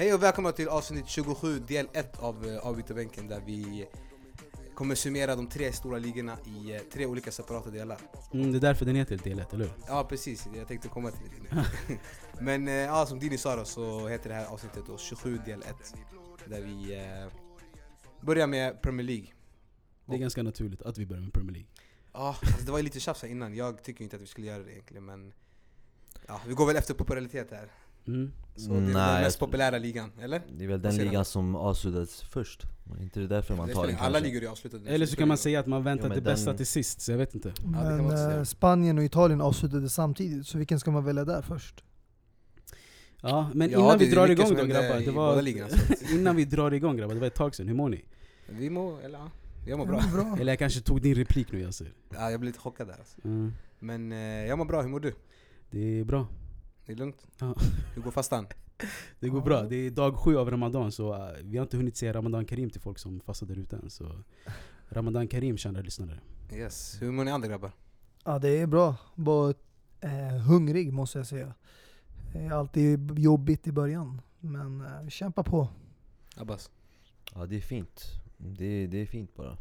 Hej och välkomna till avsnitt 27, del 1 av uh, avbytarbänken där vi kommer summera de tre stora ligorna i uh, tre olika separata delar. Mm, det är därför den heter del 1, eller hur? Ja precis, jag tänkte komma till det nu. Men uh, ja, som Dini sa då, så heter det här avsnittet då 27 del 1. Där vi uh, börjar med Premier League. Det är ganska naturligt att vi börjar med Premier League. Ja, alltså det var ju lite tjafs här innan. Jag tycker inte att vi skulle göra det egentligen men ja, vi går väl efter popularitet här. Mm. Så det är Nej, den mest jag- populära ligan, eller? Det är väl den ligan som avslutades först? Inte det därför man Det tar den alla ligor är avslutade. Eller så kan man säga att man väntar Jo, det bästa den- till sist, så jag vet inte. Men säga. eh, Spanien och Italien avslutade samtidigt, så vilken ska man välja där först? Ja, men Ja, innan det vi drar igång då grabbar, det var, ligorna, innan vi drar igång grabbar, det var ett tag sedan, hur mår ni? Vi mår, eller ja, jag mår bra. Ja, bra. Eller jag kanske tog din replik nu Yasser. Ja, jag blev lite chockad där alltså. Mm. Men eh, jag mår bra, hur mår du? Det är bra. Det är lugnt? Ja. Hur går fastan? Det går bra. Det är dag sju av Ramadan, så uh, vi har inte hunnit säga Ramadan Karim till folk som fastar där ute än. Så Ramadan Karim, kära lyssnare. Yes, hur mår ni andra grabbar? Ja det är bra. Bara eh, hungrig måste jag säga. Det är alltid jobbigt i början, men eh, vi kämpar på. Abbas? Ja det är fint. Det är, det är fint bara.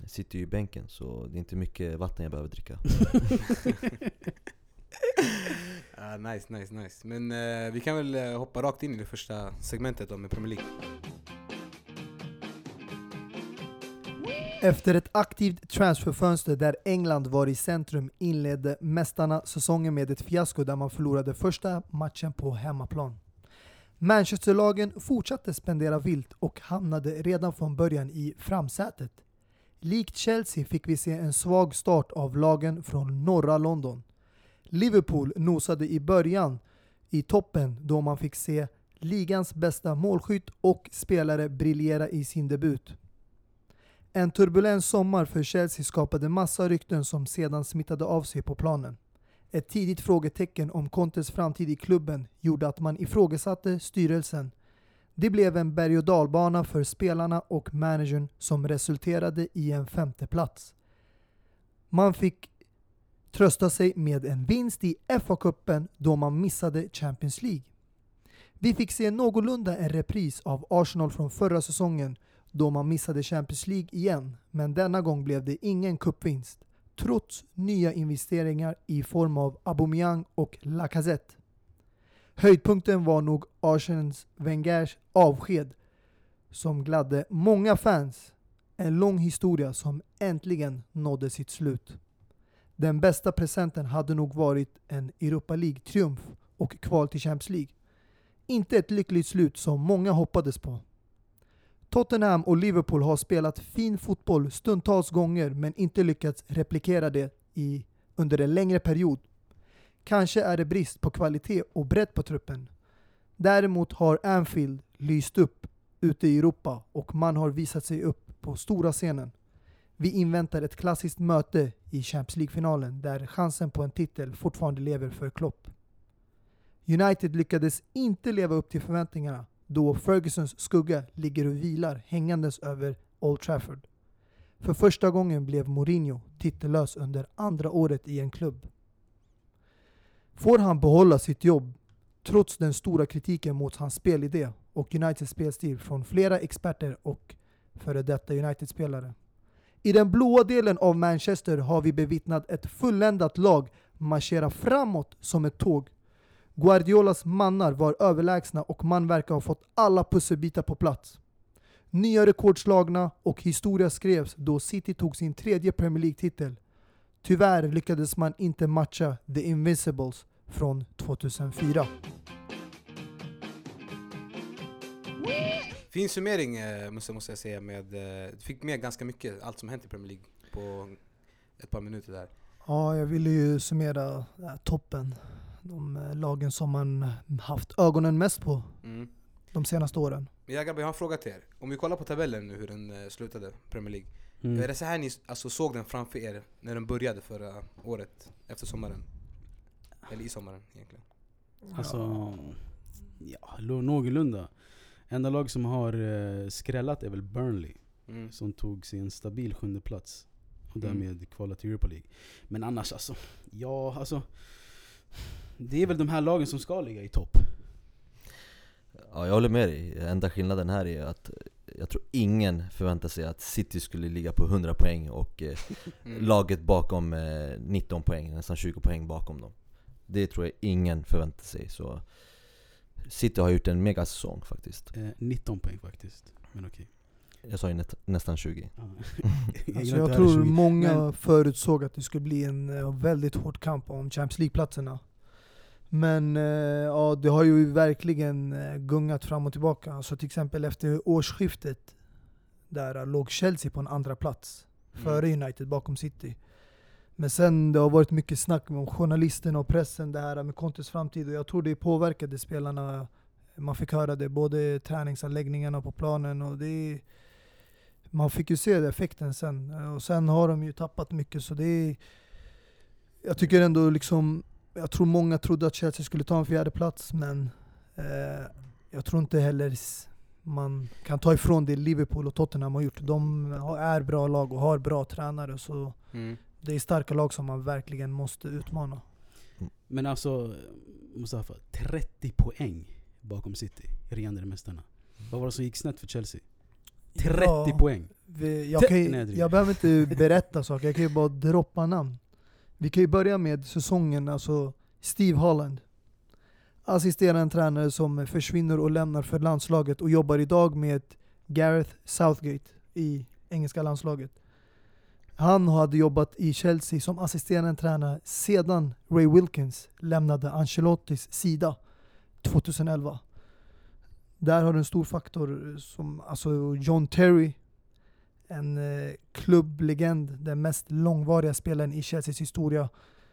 Jag sitter ju i bänken så det är inte mycket vatten jag behöver dricka. Ah, nice, nice, nice. Men eh, vi kan väl eh, hoppa rakt in i det första segmentet då med Premier League. Efter ett aktivt transferfönster där England var i centrum inledde mästarna säsongen med ett fiasko där man förlorade första matchen på hemmaplan. Manchesterlagen fortsatte spendera vilt och hamnade redan från början i framsätet. Likt Chelsea fick vi se en svag start av lagen från norra London. Liverpool nosade i början i toppen då man fick se ligans bästa målskytt och spelare briljera i sin debut. En turbulent sommar för Chelsea skapade massa rykten som sedan smittade av sig på planen. Ett tidigt frågetecken om Contes framtid i klubben gjorde att man ifrågasatte styrelsen. Det blev en berg och dalbana för spelarna och managern som resulterade i en femteplats. Man fick trösta sig med en vinst i FA-cupen då man missade Champions League. Vi fick se någorlunda en repris av Arsenal från förra säsongen då man missade Champions League igen, men denna gång blev det ingen cupvinst, trots nya investeringar i form av Aubameyang och Lacazette. Höjdpunkten var nog Arsens Wengers avsked, som gladde många fans. En lång historia som äntligen nådde sitt slut. Den bästa presenten hade nog varit en Europa League-triumf och kval till Champions League. Inte ett lyckligt slut som många hoppades på. Tottenham och Liverpool har spelat fin fotboll stundtals gånger men inte lyckats replikera det i, under en längre period. Kanske är det brist på kvalitet och bredd på truppen. Däremot har Anfield lyst upp ute i Europa och man har visat sig upp på stora scenen. Vi inväntar ett klassiskt möte i Champions League-finalen där chansen på en titel fortfarande lever för Klopp. United lyckades inte leva upp till förväntningarna då Fergusons skugga ligger och vilar hängandes över Old Trafford. För första gången blev Mourinho titellös under andra året i en klubb. Får han behålla sitt jobb trots den stora kritiken mot hans spelidé och Uniteds spelstil från flera experter och före detta United-spelare? I den blåa delen av Manchester har vi bevittnat ett fulländat lag marschera framåt som ett tåg. Guardiolas mannar var överlägsna och man verkar ha fått alla pusselbitar på plats. Nya rekord slagna och historia skrevs då City tog sin tredje Premier League-titel. Tyvärr lyckades man inte matcha The Invincibles från 2004. Fin summering eh, måste, måste jag säga med, eh, du fick med ganska mycket, allt som hänt i Premier League på ett par minuter där. Ja, jag ville ju summera äh, toppen. De äh, lagen som man haft ögonen mest på Mm. de senaste åren. Men jag grabbar, jag har en fråga till er. Om vi kollar på tabellen nu hur den eh, slutade, Premier League. Är Mm. det så här ni alltså, såg den framför er när den började förra året, efter sommaren? Eller i sommaren egentligen. Alltså, ja, någorlunda. Enda lag som har eh, skrällat är väl Burnley, Mm. som tog sin stabil sjunde plats. och därmed kvala till Europa League. Men annars alltså, ja alltså. Det är väl de här lagen som ska ligga i topp. Ja, jag håller med dig. Enda skillnaden här är att jag tror ingen förväntar sig att City skulle ligga på 100 poäng och eh, Mm. laget bakom eh, 19 poäng, nästan 20 poäng bakom dem. Det tror jag ingen förväntar sig. Så City har gjort en megasäsong faktiskt. Eh, 19 poäng faktiskt. Men okej. Jag sa ju nät- nästan 20. Ja. Alltså jag tror här 20. många Men- förutsåg att det skulle bli en eh, väldigt hård kamp om Champions League-platserna. Men eh, ja, det har ju verkligen eh, gungat fram och tillbaka. Alltså till exempel efter årsskiftet, där låg Chelsea på en andra plats Mm. före United bakom City. Men sen det har varit mycket snack om journalisterna och pressen, det här med Contes framtid. Och jag tror det påverkade spelarna. Man fick höra det både träningsanläggningarna på planen och det man fick ju se effekten sen. Och sen har de ju tappat mycket så det är, Jag tycker ändå liksom, jag tror många trodde att Chelsea skulle ta en fjärde plats men eh, jag tror inte heller man kan ta ifrån det Liverpool och Tottenham har gjort. De är bra lag och har bra tränare så Mm. det är starka lag som man verkligen måste utmana. Men alltså, Mustafa, 30 poäng bakom City, regerande mästarna. Vad var det som gick snett för Chelsea? 30 Ja, poäng! Vi, jag, kan ju, jag behöver inte berätta saker, jag kan ju bara droppa namn. Vi kan ju börja med säsongen, alltså Steve Holland. Assisterande tränare som försvinner och lämnar för landslaget och jobbar idag med Gareth Southgate i engelska landslaget. Han hade jobbat i Chelsea som assisterande tränare sedan Ray Wilkins lämnade Ancelottis sida 2011. Där har du en stor faktor som alltså John Terry, en eh, klubblegend, den mest långvariga spelaren i Chelseas historia,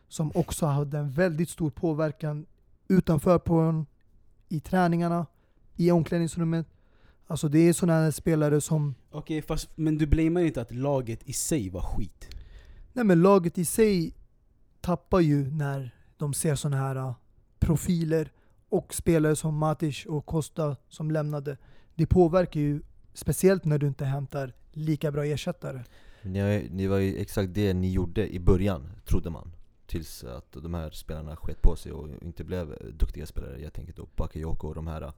som också hade en väldigt stor påverkan utanför planen, i träningarna, i omklädningsrummet. Alltså det är sådana här spelare som Okej, fast, men du blamear inte att laget i sig var skit? Nej men laget i sig tappar ju när de ser sådana här uh, profiler och spelare som Matic och Costa som lämnade. Det påverkar ju, speciellt när du inte hämtar lika bra ersättare. Ni, har, ni var ju exakt det ni gjorde i början, trodde man. Tills att de här spelarna sket på sig och inte blev duktiga spelare. Jag tänker då Bakayoko och de här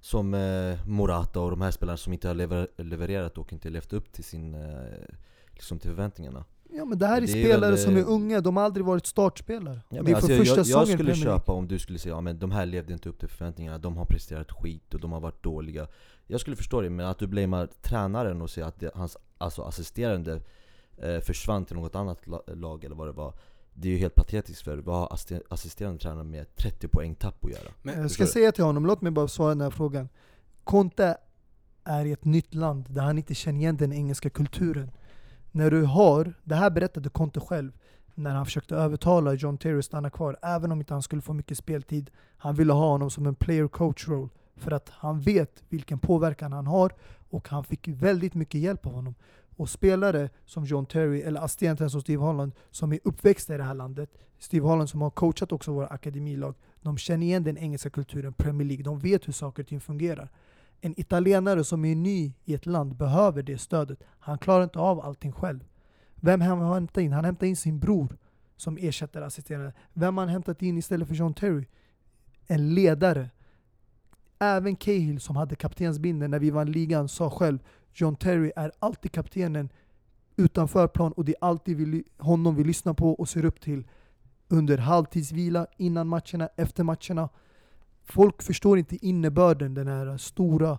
som eh, Morata och de här spelarna som inte har lever, levererat och inte levt upp till sin, eh, liksom till förväntningarna. Ja men det här är, Det är spelare väl, som är eh, unga, de har aldrig varit startspelare. Ja, det men är alltså, för jag, första jag, jag skulle köpa om du skulle säga ja, de här levde inte upp till förväntningarna, de har presterat skit och de har varit dåliga. Jag skulle förstå det, men att du blamear tränaren och säger att det, hans alltså, assisterande eh, försvann till något annat la, lag eller vad det var. Det är ju helt patetiskt för vad har assister- assisterande tränare med 30 poäng tapp att göra? Men, Jag ska du? säga till honom, låt mig bara svara den här frågan. Conte är i ett nytt land där han inte känner igen den engelska kulturen. När du har, det här berättade Conte själv, när han försökte övertala John Terry att stanna kvar, även om inte han skulle få mycket speltid. Han ville ha honom som en player coach roll, för att han vet vilken påverkan han har och han fick väldigt mycket hjälp av honom. Och spelare som John Terry, eller assistenten som Steve Holland, som är uppväxta i det här landet, Steve Holland som har coachat också våra akademilag, de känner igen den engelska kulturen, Premier League, de vet hur saker och ting fungerar. En italienare som är ny i ett land behöver det stödet. Han klarar inte av allting själv. Vem har han hämtat in? Han hämtar in sin bror som ersätter assisterande. Vem har han hämtat in istället för John Terry? En ledare. Även Cahill som hade kaptensbindeln när vi vann ligan sa själv John Terry är alltid kaptenen utanför plan och det är alltid vi, honom vi lyssnar på och ser upp till under halvtidsvila, innan matcherna, efter matcherna. Folk förstår inte innebörden, den här stora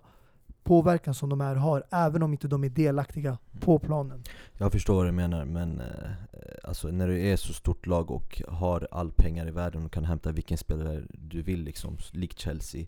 påverkan som de här har, även om inte de är delaktiga på planen. Jag förstår vad du menar, men eh, alltså, när du är så stort lag och har all pengar i världen och kan hämta vilken spelare du vill, liksom, likt Chelsea,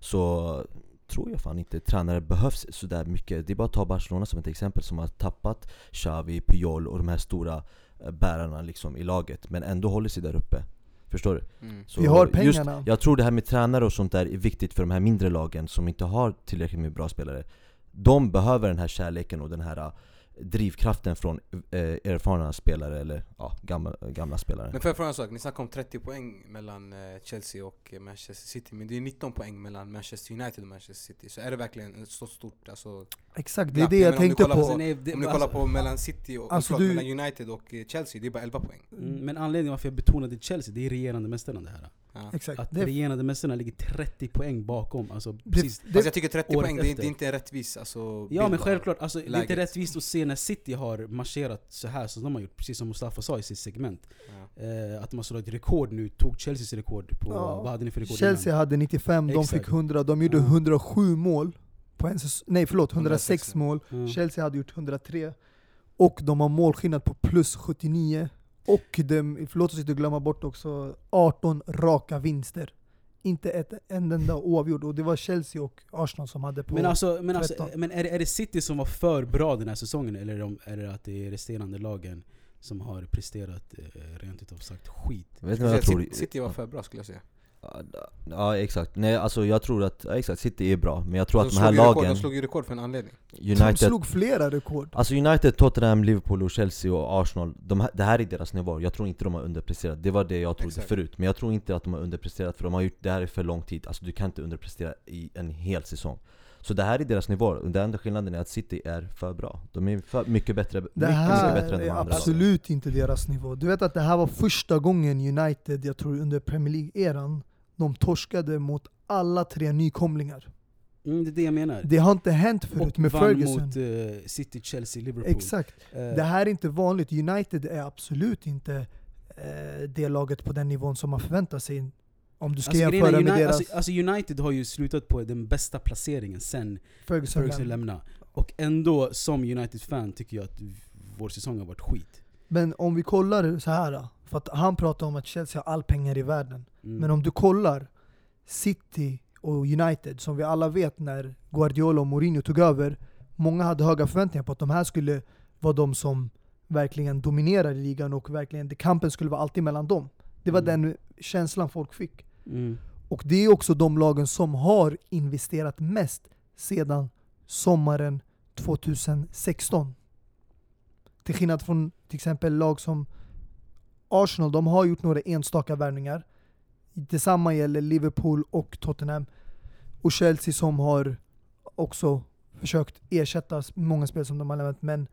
så tror jag fan inte tränare behövs sådär mycket. Det är bara att ta Barcelona som ett exempel som har tappat Xavi, Puyol och de här stora eh, bärarna liksom, i laget, men ändå håller sig där uppe. Förstår du? Mm. Så Vi har just- pengarna. jag tror det här med tränare och sånt där är viktigt för de här mindre lagen som inte har tillräckligt med bra spelare. De behöver den här kärleken och den här drivkraften från eh, erfarna spelare eller ja, gamla, gamla spelare. Men får jag fråga en sak? Ni snackar om 30 poäng mellan eh, Chelsea och eh, Manchester City Men det är 19 poäng mellan Manchester United och Manchester City Så är det verkligen ett så stort alltså, Exakt, det är det jag menar, om du tänkte kollar på. det- Om ni alltså- kollar på mellan City och Alltså förlåt, du- mellan United och eh, Chelsea, det är bara 11 poäng Mm, Men anledningen varför jag betonade Chelsea, det är regerande mästarna det här. Ja. Exakt. Att Det, regerande mästarna ligger 30 poäng bakom. Alltså, det, precis. Fast det, jag tycker 30 året poäng, det är, det är inte en rättvis alltså, Ja men självklart, alltså, det är inte rättvist att se när City har marscherat så här som de har gjort, precis som Mustafa sa i sitt segment. Ja. Eh, att de har slagit rekord nu, tog Chelseas rekord på, Ja. vad hade ni för rekord Chelsea innan? hade 95, de Exakt. fick 100, de gjorde Ja. 107 mål på en. Nej förlåt, 106 106 mål. Ja. Chelsea hade gjort 103. Och de har målskillnad på plus 79. Och de, förlåt oss inte glömma bort också, 18 raka vinster. Inte ett, en enda oavgjord. Och det var Chelsea och Arsenal som hade på... Men, alltså, men, alltså, 13. men är, det, är det City som var för bra den här säsongen, eller är det, är det att det är resterande lagen som har presterat eh, rent utav sagt skit? Vet jag City, tror? City var för bra skulle jag säga Ja, exakt, nej alltså jag tror att, ja, exakt, City är bra, men jag tror de, att de slog här rekord, lagen, de slog ju rekord för en anledning de United slog flera rekord. Alltså United, Tottenham, Liverpool och Chelsea och Arsenal, de, här- det här är deras nivå. Jag tror inte de har underpresterat. Det var det jag trodde Exakt. förut. Men jag tror inte att de har underpresterat för de har gjort det här i för lång tid. Alltså du kan inte underprestera i en hel säsong. Så det här är deras nivå. Den enda skillnaden är att City är för bra. De är för, mycket bättre, Det mycket, här mycket bättre än de är andra lagen. absolut inte deras nivå. Du vet att det här var första gången United, jag tror under Premier League-eran, de torskade mot alla tre nykomlingar. Mm, det är det jag menar. Det har inte hänt förut och med Ferguson. mot eh, City, Chelsea, Liverpool. Exakt. Eh, Det här är inte vanligt. United är absolut inte eh, det laget på den nivån som man förväntar sig. Om du ska Alltså, jämföra med deras alltså, alltså United har ju slutat på den bästa placeringen sen Ferguson. Ferguson lämnade. Och ändå, som United-fan, tycker jag att vår säsong har varit skit. Men om vi kollar så här för att han pratar om att Chelsea har all pengar i världen. Mm. Men om du kollar City och United, som vi alla vet när Guardiola och Mourinho tog över, många hade höga förväntningar på att de här skulle vara de som verkligen dominerade ligan och verkligen, kampen skulle vara alltid mellan dem. Det var Mm. den känslan folk fick. Mm. Och det är också de lagen som har investerat mest sedan sommaren 2016. Till skillnad från till exempel lag som Arsenal, de har gjort några enstaka värvningar. Detsamma gäller Liverpool och Tottenham. Och Chelsea som har också försökt ersätta många spel som de har lämnat. Men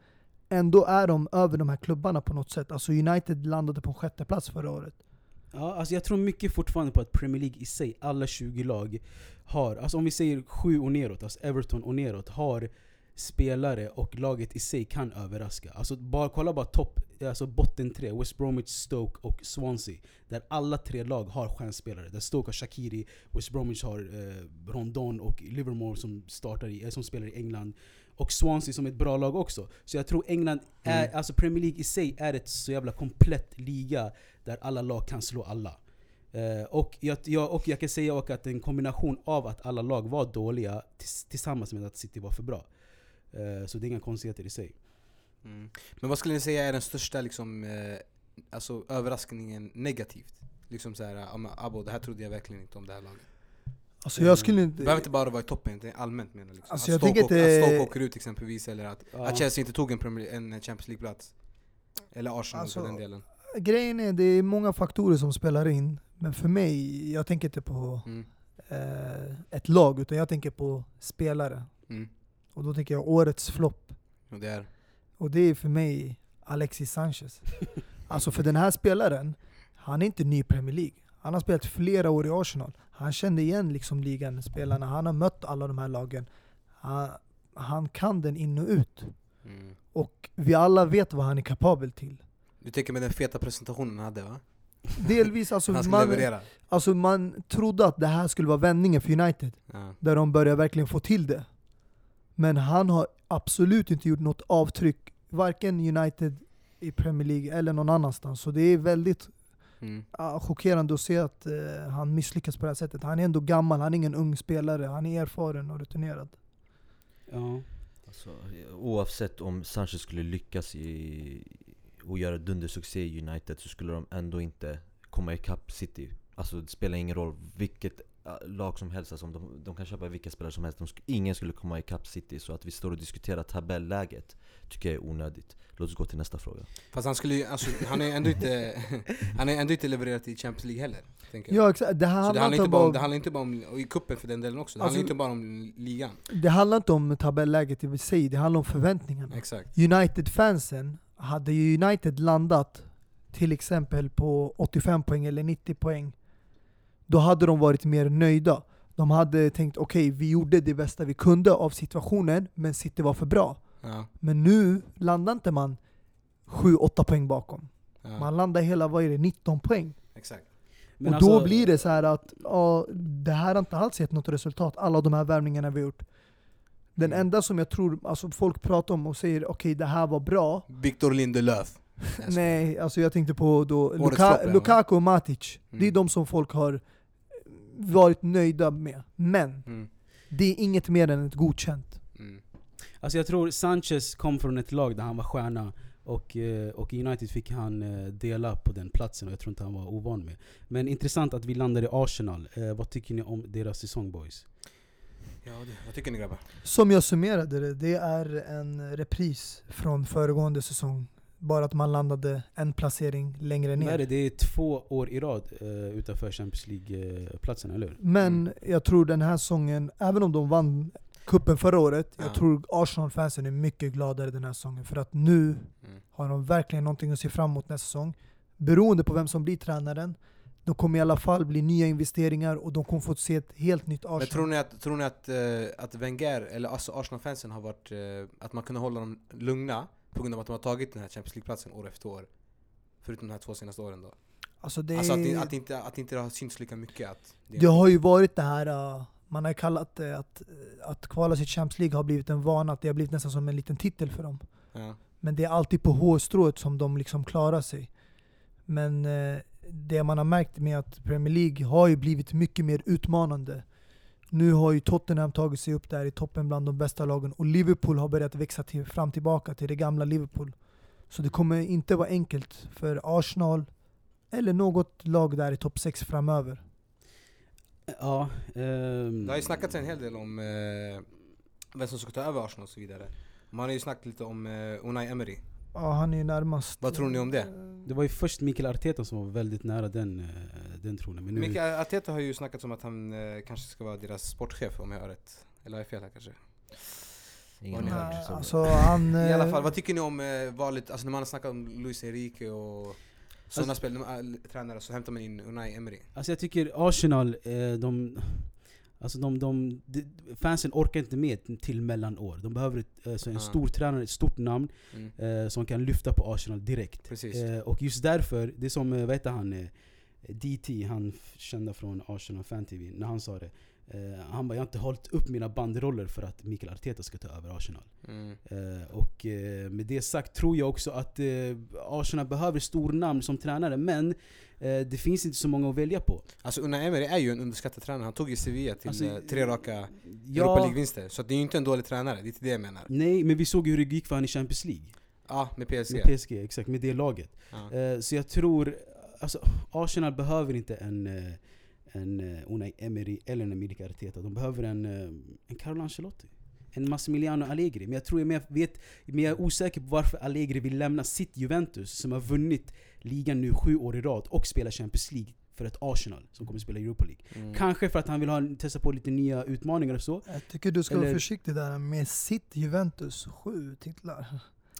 ändå är de över de här klubbarna på något sätt. Alltså United landade på en sjätte plats förra året. Ja, alltså jag tror mycket fortfarande på att Premier League i sig, alla 20 lag, har, alltså om vi säger 7 och neråt, alltså Everton och neråt, har spelare och laget i sig kan överraska. Alltså bara, kolla bara topp, alltså botten tre, West Bromwich, Stoke och Swansea. Där alla tre lag har stjärnspelare. Där Stoke har Shaqiri, West Bromwich har eh, Rondon och Livermore som, startar i, eh, som spelar i England. Och Swansea som är ett bra lag också. Så jag tror England, är, Mm. alltså Premier League i sig är ett så jävla komplett liga där alla lag kan slå alla. Eh, och, jag, jag, och jag kan säga också att en kombination av att alla lag var dåliga tis, tillsammans med att City var för bra. Eh, så det är inga konstigheter i sig. Mm. Men vad skulle ni säga är den största liksom, eh, alltså, överraskningen negativt? Liksom såhär, Abo, det här trodde jag verkligen inte om det här laget. Alltså jag skulle Det inte... behöver inte bara vara i toppen, det är allmänt menar jag. Liksom. Alltså, att, Stoke åker, att det- Stoke åker ut exempelvis, eller att, Ja. att Chelsea inte tog en, Premier, en Champions League-plats. Eller Arsenal Alltså, för den delen. Grejen är, det är många faktorer som spelar in. Men för mig, jag tänker inte på Mm. eh, ett lag, utan jag tänker på spelare. Mm. Och då tänker jag årets flopp. Och det är, Och det är för mig Alexis Sanchez. Alltså för den här spelaren, han är inte ny i Premier League. Han har spelat flera år i Arsenal. Han kände igen liksom ligan, spelarna. Han har mött alla de här lagen. Han, han kan den in och ut. mm. Och vi alla vet vad han är kapabel till. Du tänker med den feta presentationen han hade va? Delvis, alltså man, leverera. alltså man trodde att det här skulle vara vändningen för United. Ja. Där de börjar verkligen få till det. Men han har absolut inte gjort något avtryck, varken United i Premier League eller någon annanstans. Så det är väldigt Mm. chockerande att se att eh, han misslyckas på det här sättet. Han är ändå gammal, han är ingen ung spelare. Han är erfaren och rutinerad. Ja. Alltså, oavsett om Sanchez skulle lyckas i, och göra dundersuccé i United så skulle de ändå inte komma ikapp City. Alltså det spelar ingen roll vilket lag som helst, alltså, de, de kan köpa vilka spelare som helst. De sk- ingen skulle komma ikapp City, så att vi står och diskuterar tabelläget tycker jag är onödigt. Låt oss gå till nästa fråga. Fast han skulle alltså, han är ändå inte, han är ändå inte levererat i Champions League heller. Tänker jag. Ja exakt, det Så det handlar handlar, inte bara om, det handlar inte bara om, och i kuppen för den delen också, det Alltså- handlar inte bara om ligan. det handlar inte om tabelläget i sig, det handlar om förväntningarna. Exakt. United-fansen, hade ju United landat till exempel på 85 poäng eller 90 poäng, då hade de varit mer nöjda. De hade tänkt okej, vi gjorde det bästa vi kunde av situationen, men City var för bra. Ja, Men nu landar inte man 7-8 poäng bakom. ja, Man landar hela, vad är det, 19 poäng. exakt. Men och då alltså- blir det så här att ja, det här har inte alls gett något resultat, alla de här värvningarna vi har gjort. Den Mm. enda som jag tror alltså folk pratar om och säger okej det här var bra, Victor Lindelöf. Nej, alltså jag tänkte på då Luka. Lukaku och Matic. Det är Mm. de som folk har varit nöjda med. Men Mm, det är inget mer än ett godkänt. mm. Alltså jag tror Sanchez kom från ett lag där han var stjärna och, eh, och United fick han eh, dela på den platsen och jag tror inte han var ovan med. Men intressant att vi landade i Arsenal. Eh, vad tycker ni om deras säsong boys? Ja, det, vad tycker ni grabbar? Som jag summerade det, det är en repris från föregående säsong. Bara att man landade en placering längre Vad är det? ner. det är två år i rad eh, utanför Champions League-platsen, eller hur? Men Mm. jag tror den här säsongen, även om de vann kuppen förra året, Ja. jag tror Arsenal-fansen är mycket gladare den här säsongen. För att nu Mm. har de verkligen någonting att se fram emot nästa säsong. Beroende på vem som blir tränaren, de kommer i alla fall bli nya investeringar och de kommer få se ett helt nytt Arsenal. Men tror ni att, tror ni att, eh, att Wenger, eller alltså Arsenal-fansen har varit, eh, att man kunde hålla dem lugna på grund av att de har tagit den här Champions League-platsen år efter år? Förutom de här två senaste åren då. alltså det, Alltså att, det- att, inte, att inte det har synts lika mycket att... det har ju varit det här, uh, man har kallat det att, uh, att kvala sig till Champions League har blivit en vana, att det har blivit nästan som en liten titel för dem. Ja. Men det är alltid på hårstrået som de liksom klarar sig. Men eh, det man har märkt med att Premier League har ju blivit mycket mer utmanande. Nu har ju Tottenham tagit sig upp där i toppen bland de bästa lagen och Liverpool har börjat växa till, fram tillbaka till det gamla Liverpool. Så det kommer inte vara enkelt för Arsenal eller något lag där i topp 6 framöver. Ja, ehm, Det har ju snackats en hel del om eh, vem som ska ta över Arsenal och så vidare. Man har ju snackat lite om eh, Unai Emery. Ja, han är närmast. Vad tror ni om det? det var ju först Mikael Arteta som var väldigt nära den, eh, den tronen. Men nu, Mikael Arteta har ju snackat om att han eh, kanske ska vara deras sportchef om jag har rätt. Eller har jag fel här kanske? Ingen Vad ni aning. hör. Så- Alltså, han, I alla eh, fall, vad tycker ni om eh, valet, alltså när man har snackat om Luis Enrique och sådana Alltså- spel, tränare så hämtar man in Unai Emery. Alltså jag tycker Arsenal, eh, de, alltså de, de, de, fansen orkar inte med till mellanår. De behöver ett, alltså en Ja. stor tränare, ett stort namn Mm. eh, som kan lyfta på Arsenal direkt. Eh, och just därför, det är som, eh, vad heter han, eh, DT, han kända från Arsenal Fan TV, när han sa det. Eh, han bara 'Jag har inte hållit upp mina bandroller för att Mikael Arteta ska ta över Arsenal' Mm. Och med det sagt tror jag också att Arsenal behöver stor namn som tränare, men det finns inte så många att välja på. Alltså Unai Emery är ju en underskattad tränare, han tog ju Sevilla till Alltså, eh, tre raka Europa Ja, League-vinster. Så det är ju inte en dålig tränare, det är inte det jag menar. nej, men vi såg ju hur det gick för han i Champions League. Ja, med PSG. Med PSG, exakt, med det laget. Ja. Eh, så jag tror, alltså Arsenal behöver inte en, eh, en Unai Emery eller en Mikael Arteta. De behöver en, eh, en Carlo Ancelotti. En Massimiliano Allegri. Men jag tror jag vet, men jag är osäker på varför Allegri vill lämna sitt Juventus som har vunnit ligan nu sju år i rad och spelar Champions League för ett Arsenal som kommer spela Europa League. Mm. Kanske för att han vill ha, testa på lite nya utmaningar och så. Jag tycker du ska vara Eller- försiktig där med sitt Juventus, sju titlar.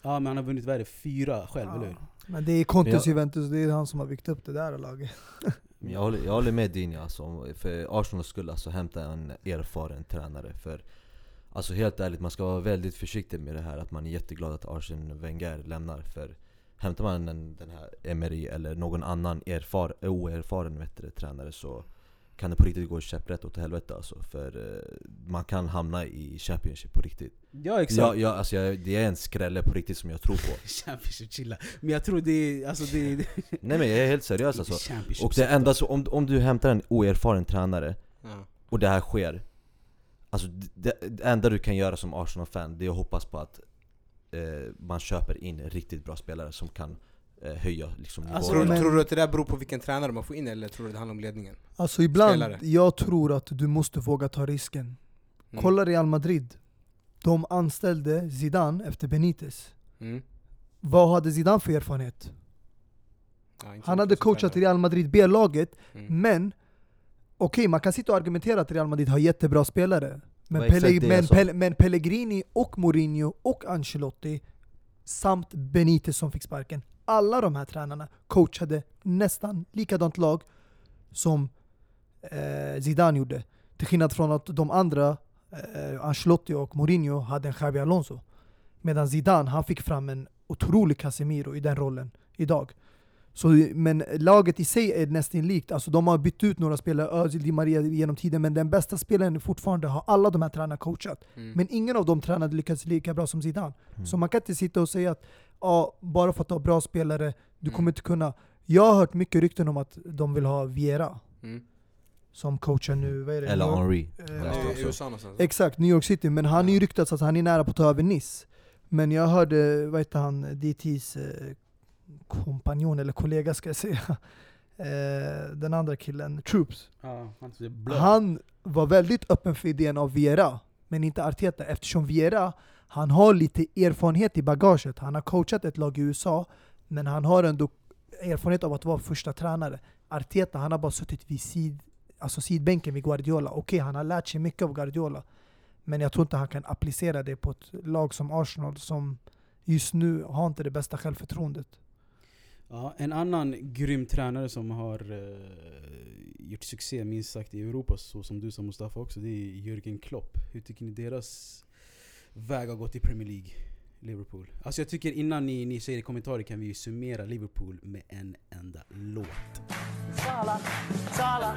Ja men han har vunnit, vad är det, fyra själv, eller hur? Men det är Contes Men jag- Juventus, det är han som har byggt upp det där laget. Men Jag håller, jag håller med Dini alltså, om- för Arsenal skulle alltså hämta en erfaren tränare för Alltså helt ärligt, man ska vara väldigt försiktig med det här att man är jätteglad att Arsene Wenger lämnar för Hämtar man den, den här Emery eller någon annan erfar, oerfaren du, tränare så kan det på riktigt gå käpprätt åt helvete alltså för eh, man kan hamna i Championship på riktigt Ja exakt. ja, ja, alltså jag, Det är en skrälle på riktigt som jag tror på Championship, chilla. Men jag tror det är, alltså det är... Nej men jag är helt seriös alltså Och det enda så, om, om du hämtar en oerfaren tränare Ja. och det här sker Alltså det, det enda du kan göra som Arsenal-fan det är att hoppas på att eh, man köper in riktigt bra spelare som kan eh, höja liksom, Alltså. Tror, men- tror du att det där beror på vilken tränare man får in eller tror du det handlar om ledningen? Alltså ibland, Spelare. jag tror att du måste våga ta risken. Mm. Kolla Real Madrid. De anställde Zidane efter Benitez. Mm. Vad hade Zidane för erfarenhet? Ja, Han hade coachat. Real Madrid B-laget, Mm. men okej, man kan sitta och argumentera att Real Madrid har jättebra spelare. Men, Pelle, men. Pelle, men Pellegrini och Mourinho och Ancelotti samt Benitez som fick sparken. Alla de här tränarna coachade nästan likadant lag som eh, Zidane gjorde. Till skillnad från att de andra, eh, Ancelotti och Mourinho, hade en Xabi Alonso. Medan Zidane, han fick fram en otrolig Casemiro i den rollen idag. Så, men laget i sig är nästan likt. Alltså, de har bytt ut några spelare, Özil, Di Maria genom tiden, men den bästa spelaren fortfarande har alla de här tränarna coachat. Mm. Men ingen av de tränarna lyckats lika bra som Zidane. Mm. Så man kan inte sitta och säga att ja, bara för att du har bra spelare, du Mm. kommer inte kunna. Jag har hört mycket rykten om att de vill ha Viera Mm. som coachar nu, vad är det? Eller Henry. Eh. Exakt, New York City. Men han är ju ryktats att han är nära på att ta över Nice. Men jag hörde, vad heter han, DTs eh, kompanjon eller kollega ska jag säga. Eh, den andra killen, Troops. Ja, han var väldigt öppen för idén av Viera, men inte Arteta. Eftersom Viera, han har lite erfarenhet i bagaget. Han har coachat ett lag i USA, men han har ändå erfarenhet av att vara första tränare. Arteta, han har bara suttit vid sid, alltså sidbänken vid Guardiola. Okej, han har lärt sig mycket av Guardiola. Men jag tror inte han kan applicera det på ett lag som Arsenal som just nu har inte det bästa självförtroendet. Ja, en annan grym tränare som har eh, gjort succé minst sagt i Europa, så som du sa Mustafa också, det är Jürgen Klopp. Hur tycker ni deras väg har gått i Premier League? Liverpool. Alltså jag tycker innan ni, ni säger i kommentarer kan vi ju summera Liverpool med en enda låt. Sala, Sala.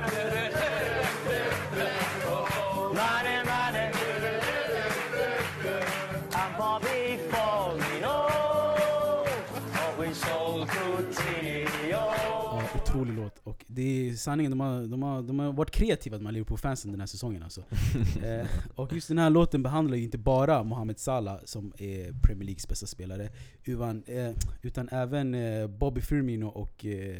Och det är sanningen, de har, de har, de har varit kreativa de här Liverpool-fansen den här säsongen alltså. eh, och just den här låten behandlar ju inte bara Mohamed Salah som är Premier Leagues bästa spelare, utan, eh, utan även eh, Bobby Firmino och eh,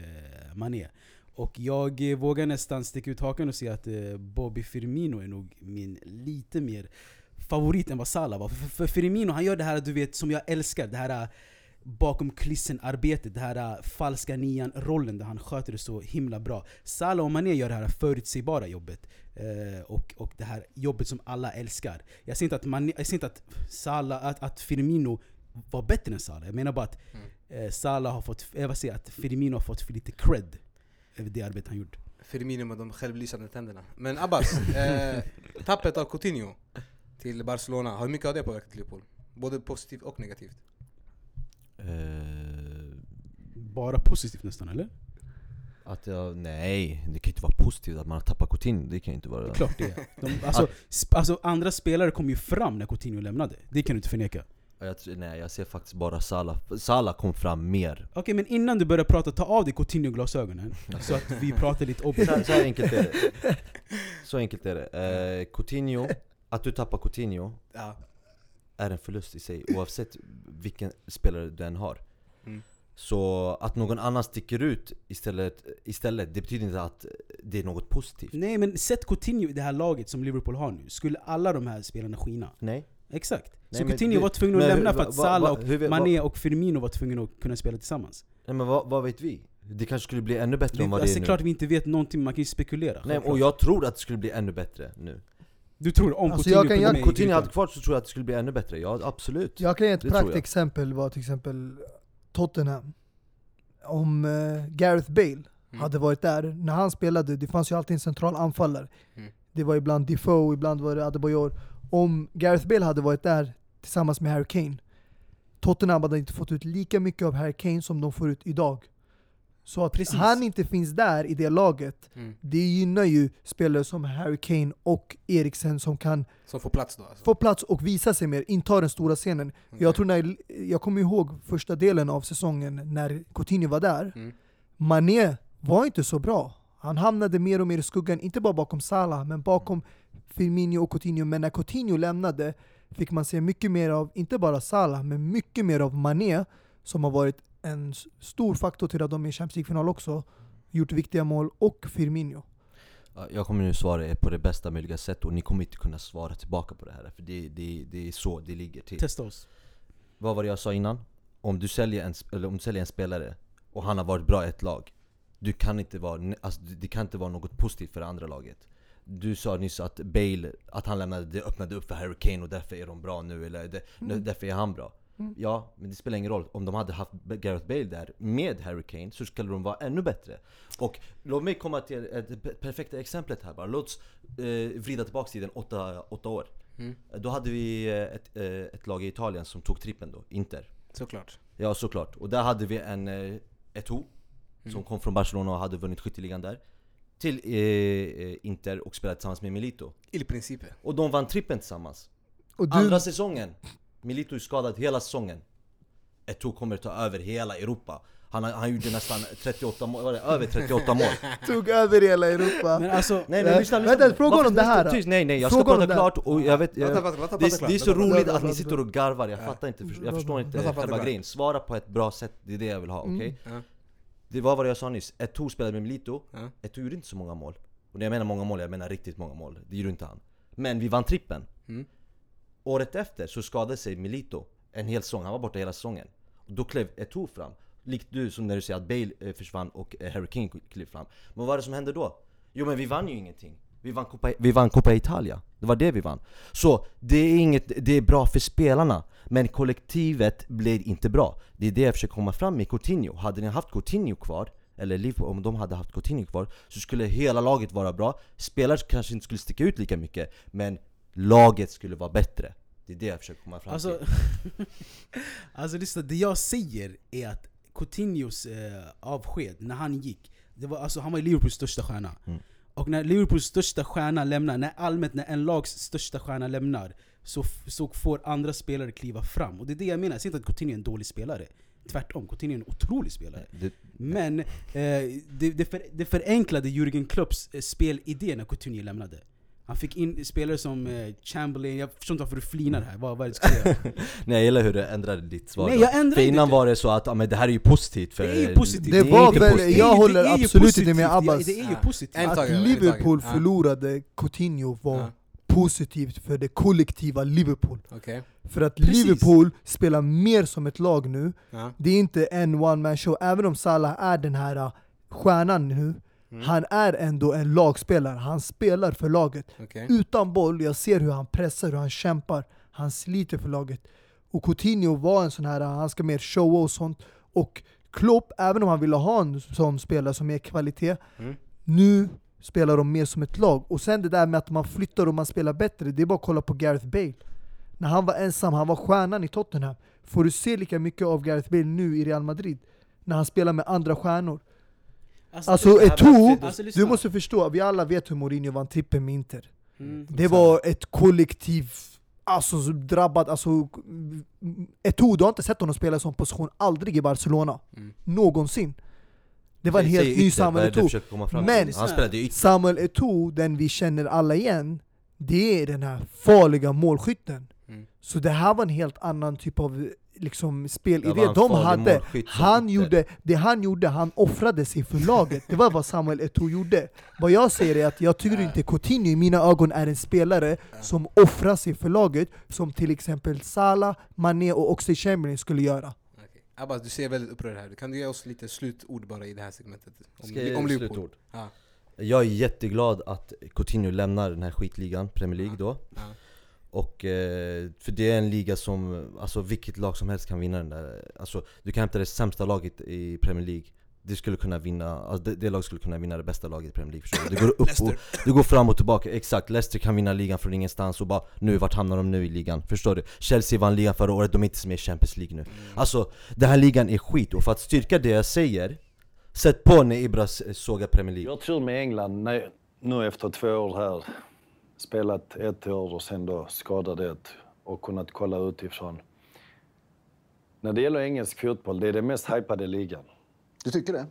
Mané. Och jag eh, vågar nästan sticka ut hakan och säga att eh, Bobby Firmino är nog min lite mer favorit än vad Salah var. För, för Firmino han gör det här du vet som jag älskar, det här bakom kulissen-arbetet, det här äh, falska nian-rollen där han sköter det så himla bra. Salah och Mané gör det här förutsägbara jobbet. Eh, och, och det här jobbet som alla älskar. Jag säger inte att, Mané, jag säger inte att, Salah, att, att Firmino var bättre än Salah. Jag menar bara att eh, Salah har fått, jag vill säga att Firmino har fått för lite cred över det arbete han gjort. Firmino med de självlysande tänderna. Men Abbas, eh, tappet av Coutinho till Barcelona, har mycket av det påverkat Liverpool? Både positivt och negativt? Eh, Bara positivt nästan, eller? att jag, nej, det kan ju inte vara positivt att man har tappat Coutinho, det kan ju inte vara... Klart det är. De, alltså, sp- alltså, andra spelare kom ju fram när Coutinho lämnade. Det kan du inte förneka. Ja, Jag, tror- nej, jag ser faktiskt bara Salah. Salah kom fram mer. Okej, men innan du börjar prata, ta av dig Coutinho-glasögonen. så att vi pratar lite Så, objektivt. så här enkelt är det. Så enkelt är det. Eh, Coutinho, att du tappar Coutinho Ja. Är en förlust i sig oavsett vilken spelare du än har. Mm. Så att någon annan sticker ut istället, istället, det betyder inte att det är något positivt. Nej men sätt Coutinho i det här laget som Liverpool har nu, skulle alla de här spelarna skina? Nej. Exakt. Nej, så Coutinho det- var tvungen att lämna hur- för att Salah och hur Mané och Firmino var tvungna att kunna spela tillsammans. Nej men vad, vad vet vi? Det kanske skulle bli ännu bättre Det, än vad alltså, det är nu. klart vi inte vet någonting, man kan ju spekulera. Nej, och jag tror att det skulle bli ännu bättre nu. Du tror om Alltså, Coutinho jag kan- kunde Coutinho hade kvar så tror jag att det skulle bli ännu bättre, ja absolut. Jag kan ge ett praktexempel var till exempel Tottenham. Om eh, Gareth Bale hade varit där, när han spelade, det fanns ju alltid en central anfallare. Mm. Det var ibland Defoe, ibland var det Adebayor. Om Gareth Bale hade varit där tillsammans med Harry Kane, Tottenham hade inte fått ut lika mycket av Harry Kane som de får ut idag. Så att Precis. han inte finns där i det laget, Mm. det gynnar ju spelare som Harry Kane och Eriksen som kan Som får plats då alltså? få plats och visa sig mer, inta den stora scenen. Okej. Jag tror när, jag kommer ihåg första delen av säsongen när Coutinho var där. Mm. Mané var inte så bra. Han hamnade mer och mer i skuggan, inte bara bakom Salah, men bakom Firmino och Coutinho. Men när Coutinho lämnade fick man se mycket mer av, inte bara Salah, men mycket mer av Mané som har varit en stor faktor till att de är i Champions League-final också. Gjort viktiga mål. Och Firmino. Ja, Jag kommer nu svara er på det bästa möjliga sätt och ni kommer inte kunna svara tillbaka på det här för det, det, det är så det ligger till Testa oss. Vad var det jag sa innan? Om du säljer en, eller om du säljer en spelare och han har varit bra i ett lag du kan inte vara, alltså, det kan inte vara något positivt för det andra laget Du sa nyss att Bale, att han lämnade, det öppnade upp för Harry Kane och därför är de bra nu, eller det, därför är han bra Ja, men det spelar ingen roll. Om de hade haft Gareth Bale där med Harry Kane så skulle de vara ännu bättre. Och låt mig komma till pe- perfekta exemplet här bara. Låt oss eh, vrida tillbaka tiden åtta, åtta år. Då hade vi eh, ett, eh, ett lag i Italien som tog trippen då, Inter. Såklart. Ja såklart. Och där hade vi en eh, Eto'o som kom från Barcelona och hade vunnit skytteligan där. Till eh, Inter och spelade tillsammans med Milito. Il principe. Och de vann trippen tillsammans. Du, Andra säsongen, Milito är skadad hela säsongen. Eto'o kommer ta över hela Europa. Han, han gjorde nästan 38 mål, var det? över 38 mål. tog över hela Europa. Men alltså, Nej Eh, men lyssna, lyssna. vänta, fråga Varför- om det här. Tyst, nej nej, jag ska prata klart och jag vet... Jag, det, det är så roligt att ni sitter och garvar, jag fattar inte, jag förstår inte själva grejen. Svara på ett bra sätt, det är det jag vill ha, okej? Ja. Det var vad jag sa nyss, Eto'o spelade med Milito, Ja. Eto'o gjorde inte så många mål. Och när jag menar många mål, jag menar riktigt många mål. Det gjorde inte han. Men vi vann trippen. Året efter så skadade sig Milito en hel säsong, han var borta hela säsongen. Och då klev Eto'o fram. Likt du som när du säger att Bale eh, försvann och eh, Harry King klev fram. Men vad var det som hände då? Jo men vi vann ju ingenting. Vi vann Coppa, vi vann Coppa Italia. Det var det vi vann. Så det är inget, det är bra för spelarna. Men kollektivet blev inte bra. Det är det jag försöker komma fram med Coutinho. Hade ni haft Coutinho kvar, eller Liverpool, om de hade haft Coutinho kvar, så skulle hela laget vara bra. Spelare kanske inte skulle sticka ut lika mycket, men laget skulle vara bättre. Det är det jag försöker komma fram Alltså, till. alltså lyssna, det jag säger är att Coutinhos eh, avsked, när han gick, det var, alltså, han var Liverpools största stjärna. Mm. Och när Liverpools största stjärna lämnar, när allmänt när en lags största stjärna lämnar, så, så får andra spelare kliva fram. Och det är det jag menar, jag säger inte att Coutinho är en dålig spelare. Tvärtom, Coutinho är en otrolig spelare. Det, Men eh, det, det, för, det förenklade Jürgen Klopps eh, spelidé när Coutinho lämnade. Han fick in spelare som eh, Chamberlain, jag förstår inte varför du flinar här, vad, vad är det du ska säga? Nej jag gillar hur du ändrade ditt svar Nej, jag ändrade För innan inte. var det så att ja, men det här är ju positivt för... Det är ju positivt. Det är var väl- positivt. jag Det är- håller det är absolut inte med Abbas. Det är ju positivt. Att. Liverpool förlorade Coutinho var Ja. positivt för det kollektiva Liverpool. Okej. För att Precis. Liverpool spelar mer som ett lag nu. Ja. Det är inte en one man show, även om Salah är den här uh, stjärnan nu. Mm. Han är ändå en lagspelare, han spelar för laget. Okej. Utan boll, jag ser hur han pressar, hur han kämpar. Han sliter för laget. Och Coutinho var en sån här, uh, han ska mer showa och sånt. Och Klopp, även om han ville ha en sån spelare som mer kvalitet, Mm. nu spelar de mer som ett lag. Och sen det där med att man flyttar och man spelar bättre, det är bara att kolla på Gareth Bale. När han var ensam, han var stjärnan i Tottenham. Får du se lika mycket av Gareth Bale nu i Real Madrid? När han spelar med andra stjärnor. Alltså här Eto'o, med- Alltså, du måste förstå, vi alla vet hur Mourinho vann trippen med Inter. Mm. Det var ett kollektiv, alltså så drabbat, alltså Eto'o, du har inte sett honom spela i sån position, aldrig i Barcelona. Mm. Någonsin. Det var en helt ny ytter, Samuel Eto'o. Men-. Samuel Eto'o, den vi känner alla igen, det är den här farliga målskytten. Mm. Så det här var en helt annan typ av liksom, Ja, spelidé de hade. Han gjorde, det han gjorde, han offrade sig för laget. Det var vad Samuel Eto'o gjorde. Vad jag säger är att jag tycker inte Coutinho i mina ögon är en spelare som offrar sig för laget, som till exempel Salah, Mané och Oxlade Chamberlain skulle göra. Abbas, du ser väldigt upprörd här. Kan du ge oss lite slutord bara i det här segmentet? Om, Ska jag om slutord? Ja. Jag är jätteglad att Coutinho lämnar den här skitligan, Premier League då Ja. Och, eh, för det är en liga som, alltså vilket lag som helst kan vinna den där Alltså du kan hämta det sämsta laget i Premier League det skulle kunna vinna, alltså det, det laget skulle kunna vinna det bästa laget i Premier League förstår du? Det går upp och, det går fram och tillbaka, exakt Leicester kan vinna ligan från ingenstans och bara nu, vart hamnar de nu i ligan? Förstår du? Chelsea vann ligan förra året, de är inte med i Champions League nu Alltså, den här ligan är skit och för att styrka det jag säger Sätt på när Ibra sågar Premier League Jag tur med England nu efter två år här. Spelat ett år och sen då skadat ett och kunnat kolla utifrån. När det gäller engelsk fotboll, det är den mest hypade ligan. Du tycker det?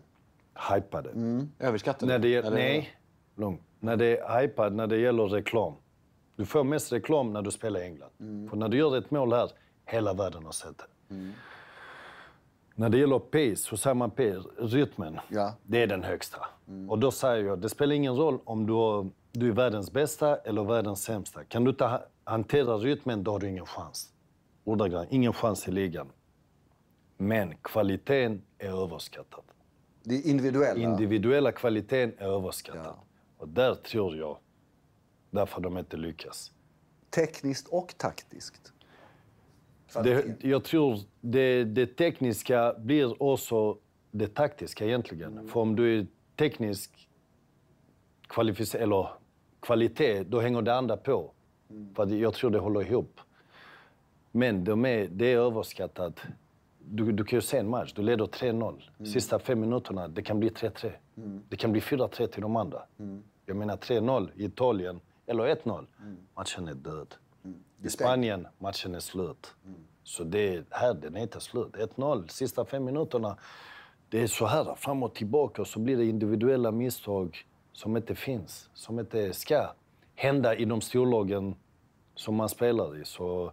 Hypade. Mm. Överskattad? När det, Eller- nej, lugn. När det är hypad, när det gäller reklam. Du får mest reklam när du spelar i England. För när du gör ett mål här, hela världen har sett det. När det gäller pace, man pace, rytmen. Ja. Det är den högsta. Och då säger jag, det spelar ingen roll om du, har- du är världens bästa eller världens sämsta. Kan du inte ha- hantera rytmen, då har du ingen chans. Ordagrant, ingen chans i ligan. Men kvaliteten är överskattad. Det individuella. Individuella kvaliteten är överskattad. Ja. Och där tror jag, därför de inte lyckas. Tekniskt och taktiskt. Det, jag tror det, det tekniska blir också det taktiska egentligen. För om du är teknisk kvalificerad, eller kvalitet, då hänger det andra på. För att jag tror det håller ihop. Men de är, det är överskattat. Du, du kan ju se en match, du leder 3-0. Sista fem minuterna, det kan bli 3-3. Det kan bli 4-3 till de andra. Jag menar 3-0 i Italien, eller 1-0. Matchen är död. I Spanien, matchen är slut. Så det är, här, den är inte slut. 1-0, sista fem minuterna. Det är så här, fram och tillbaka. Och så blir det individuella misstag som inte finns, som inte ska hända i de storlagen som man spelar i. Så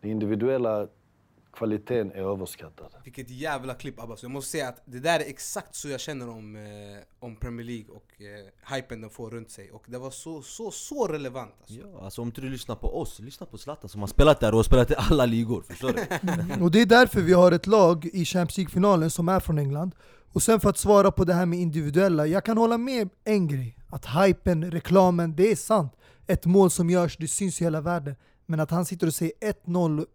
den individuella kvaliteten är överskattad. Vilket jävla klipp Abbas, jag måste säga att det där är exakt så jag känner om, eh, om Premier League och eh, hypen de får runt sig Och det var så, så, så relevant alltså. Ja, alltså om inte du lyssnar på oss, lyssna på Zlatan som har spelat där och har spelat i alla ligor, förstår du? Och det är därför vi har ett lag i Champions League-finalen som är från England. Och sen för att svara på det här med individuella, jag kan hålla med en grej. Att hypen, reklamen, det är sant. Ett mål som görs, det syns i hela världen. Men att han sitter och säger 1-0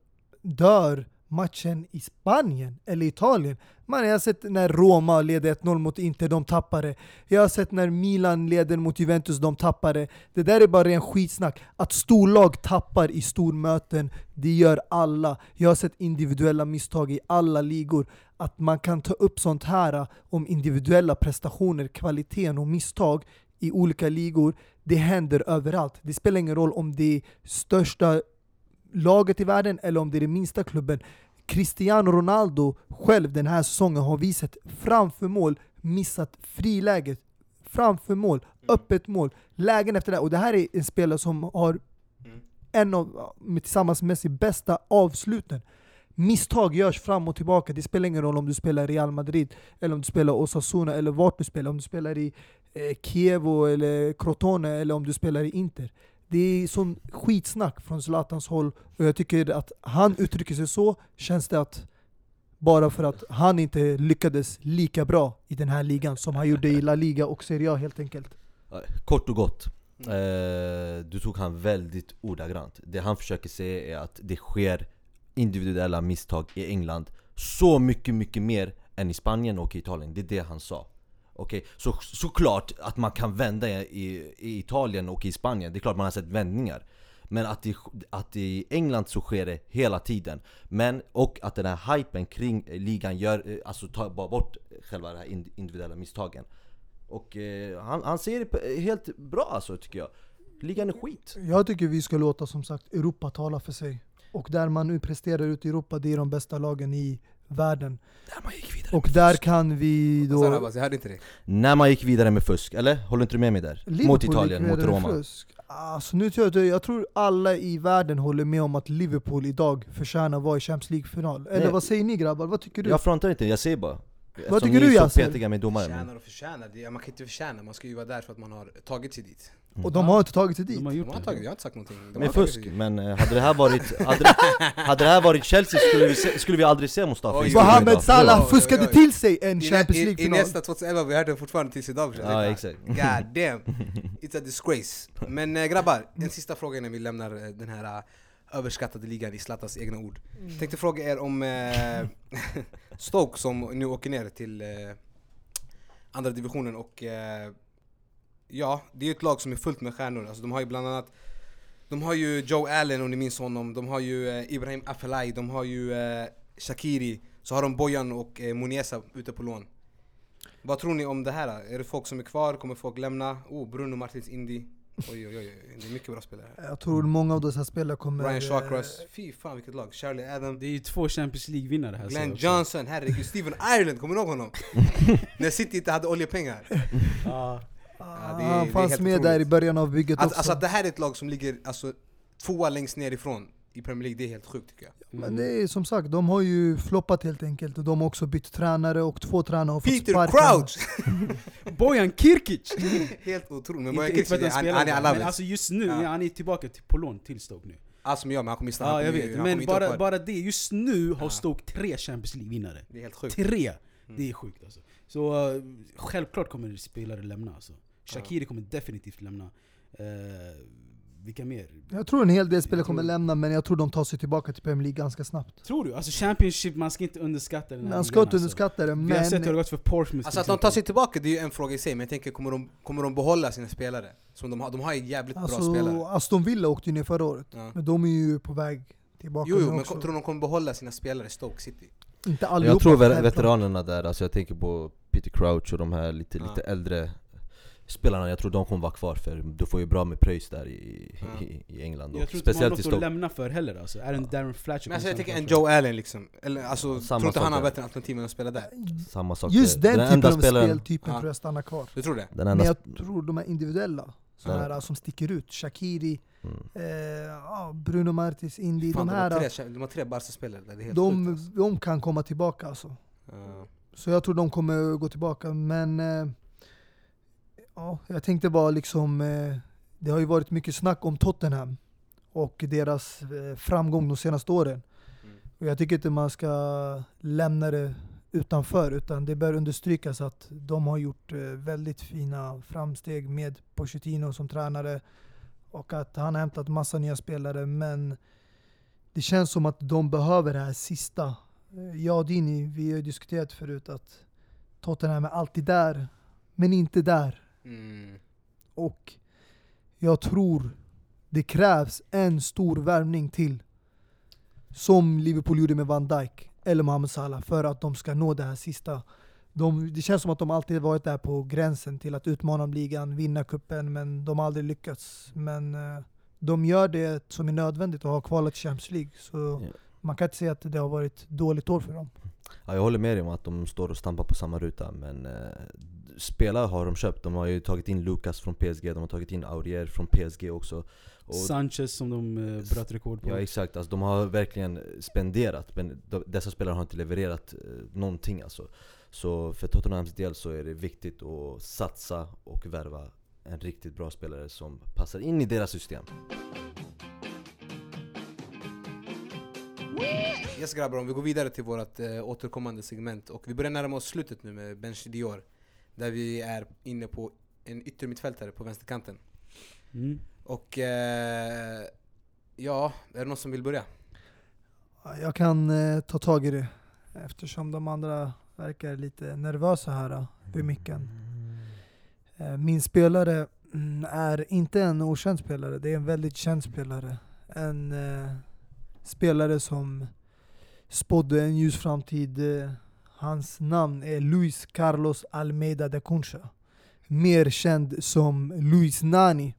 dör matchen i Spanien eller Italien. Man, jag har sett när Roma leder 1-0 mot Inter, de tappar det. Jag har sett när Milan leder mot Juventus, de tappar det. Det där är bara en skitsnack. Att storlag tappar i stormöten, det gör alla. Jag har sett individuella misstag i alla ligor. Att man kan ta upp sånt här äh, om individuella prestationer, kvaliteten och misstag i olika ligor, det händer överallt. Det spelar ingen roll om det är största laget i världen eller om det är den minsta klubben. Cristiano Ronaldo själv den här säsongen har visat framför mål, missat friläget, framför mål, öppet mål, lägen efter det. Och det här är en spelare som har en av, tillsammans med Messi, bästa avsluten. Misstag görs fram och tillbaka, det spelar ingen roll om du spelar i Real Madrid, eller om du spelar Osasuna, eller vart du spelar, om du spelar i eh, Kievo eller Crotone, eller om du spelar i Inter. Det är sån skitsnack från Zlatans håll, och jag tycker att han uttrycker sig så, känns det att bara för att han inte lyckades lika bra i den här ligan som han gjorde i La Liga och Serie A helt enkelt. Kort och gott, eh, du tog han väldigt ordagrant. Det han försöker säga är att det sker individuella misstag i England Så mycket, mycket mer än i Spanien och i Italien, det är det han sa Okej, så såklart att man kan vända i, i Italien och i Spanien, det är klart man har sett vändningar. Men att i, att i England så sker det hela tiden. Men, och att den här hypen kring ligan gör, eh, alltså tar bara bort själva de här individuella misstagen. Och eh, han, han ser det helt bra alltså tycker jag. Ligan är skit. Jag tycker vi ska låta som sagt Europa tala för sig. Och där man nu presterar ute i Europa, det är de bästa lagen i världen. När man gick vidare Och där fusk. kan vi då... Abbas? Jag hörde inte det När man gick vidare med fusk, eller? Håller inte du med mig där? mot Liverpool Italien, gick mot Roma fusk. Alltså, nu tror jag, jag tror alla i världen håller med om att Liverpool idag förtjänar att vara i Champions League-final. Eller Nej. vad säger ni grabbar? Vad tycker du? Jag frontar inte, jag säger bara Eftersom tycker ni du, är så petiga med domare men... Förtjänar och förtjänar, det, man kan inte förtjäna, man ska ju vara där för att man har tagit sig dit Och de har inte tagit sig dit. De har De gjort har det. tagit, jag har inte sagt någonting de Med har tagit fusk, sig dit. men eh, hade det här varit, hade det, hade det här varit Chelsea skulle vi, se, skulle vi aldrig se Mustafa Oj, i studion Mohamed idag. Salah Oj, oj, fuskade oj. till sig en I, Champions i, I League-final. nästa 2011, vi hörde fortfarande tills idag brorsan. Ja, exakt. God damn, it's a disgrace Men eh, grabbar, en sista fråga innan vi lämnar eh, den här eh, överskattade ligan i Zlatans egna ord Tänkte fråga er om eh, Stoke som nu åker ner till eh, andra divisionen och eh, ja, det är ju ett lag som är fullt med stjärnor. Alltså, de har ju bland annat de har ju Joe Allen om ni minns honom, de har ju eh, Ibrahim Afellay, de har ju eh, Shakiri, så har de Bojan och eh, Muniesa ute på lån. Vad tror ni om det här? Är det folk som är kvar? Kommer folk lämna? Oh, Bruno Martins Indy. Oj oj oj, det är mycket bra spelare. Jag tror många av dessa spelare kommer... Ryan Shawcross, fy fan vilket lag. Charlie Adam, Det är ju två Champions League-vinnare här. Glenn. Johnson, herregud. Steven Ireland, kommer ni ihåg honom? När City inte hade oljepengar. Ja. Ja, det han fanns med otroligt. där i början av bygget Att, också. alltså att det här är ett lag som ligger alltså, tvåa längst ner ifrån i Premier League, det är helt sjukt tycker jag. Men det är som sagt, de har ju floppat helt enkelt och de har också bytt tränare och två tränare har fått Peter sparken. Crouch! Bojan Kirkic! helt otroligt, men Bojan Kirkic, han han, han är men alltså just nu, Ja. ja. han är tillbaka till, på lån till Stoke nu. Allt som gör, men han kommer stanna. Ja jag vet, men bara, bara det, just nu har Ja. Stoke tre Champions League-vinnare. Det är helt sjukt. Tre! Mm. Det är sjukt alltså. Så uh, självklart kommer spelare lämna alltså. Shakiri kommer definitivt lämna. Uh, vilka mer? Jag tror en hel del spelare kommer lämna, men jag tror de tar sig tillbaka till Premier League ganska snabbt. Tror du? Alltså Championship, man ska inte underskatta den här Man ska inte alltså. underskatta det, Vi har sett hur det men... gått för Portsmouth Alltså att de tar sig tillbaka, det är ju en fråga i sig, men jag tänker kommer de, kommer de behålla sina spelare? Som de, har, de har ju jävligt bra Alltså, spelare. Aston Villa åkte ju ner förra året, Ja. men de är ju på väg tillbaka Jo, jo men tror de kommer behålla sina spelare i Stoke City? Inte allihopa. Jag tror veteranerna där, alltså jag tänker på Peter Crouch och de här lite, Ja. lite äldre spelarna, jag tror de kommer vara kvar för du får ju bra med pröjs där i, Ja. i, i England Jag tror inte de har något att lämna för heller alltså. Är det en Darren Fletcher Men alltså, jag tänker en Joe Allen liksom, eller alltså, Samma tror inte han har bättre alternativ än att spela där? Samma sak Just där. den, typen av spelaren, speltypen Ja. tror jag stannar kvar. Du tror det? den Men enda jag sp- tror de är individuella, sådana Ja. här som sticker ut. Shakiri, mm. eh, ja, Bruno Martins, Indy, Fan, de de, har här, tre, de har tre Barca-spelare där, det är helt de, sjukt alltså. de kan komma tillbaka alltså. Ja. Så jag tror de kommer gå tillbaka, men eh, ja, jag tänkte bara liksom, eh, det har ju varit mycket snack om Tottenham och deras eh, framgång de senaste åren. Mm. Och jag tycker inte man ska lämna det utanför, utan det bör understrykas att de har gjort eh, väldigt fina framsteg med Pochettino som tränare och att han har hämtat massa nya spelare, men det känns som att de behöver det här sista. Jag och Dini, vi har ju diskuterat förut att Tottenham är alltid där, men inte där. Mm. Och jag tror det krävs en stor värvning till. Som Liverpool gjorde med Van Dijk eller Mohamed Salah för att de ska nå det här sista. De, det känns som att de alltid varit där på gränsen till att utmana om ligan, vinna kuppen men de har aldrig lyckats. Men eh, de gör det som är nödvändigt att ha kvalat till Champions League. Så Ja. man kan inte säga att det har varit dåligt år för dem. Ja, jag håller med dig om att de står och stampar på samma ruta, men eh, spelare har de köpt. De har ju tagit in Lucas från PSG, de har tagit in Aurier från PSG också. Och, Sanchez som de eh, bröt rekord på. ja exakt, alltså, de har verkligen spenderat, men de, dessa spelare har inte levererat eh, någonting alltså. Så för Tottenhams del så är det viktigt att satsa och värva en riktigt bra spelare som passar in i deras system. Yes grabbar, om vi går vidare till vårt äh, återkommande segment och vi börjar närma oss slutet nu med Bench Dior Där vi är inne på en yttermittfältare på vänsterkanten Mm. Och eh, ja, är det någon som vill börja? Ja, Jag kan eh, ta tag i det eftersom de andra verkar lite nervösa här eh, vid micken. Eh, Min spelare mm, är inte en okänd spelare, det är en väldigt känd spelare. En eh, spelare som spådde en ljus framtid. Hans namn är Luis Carlos Almeida de Concha. Mer känd som Luis Nani.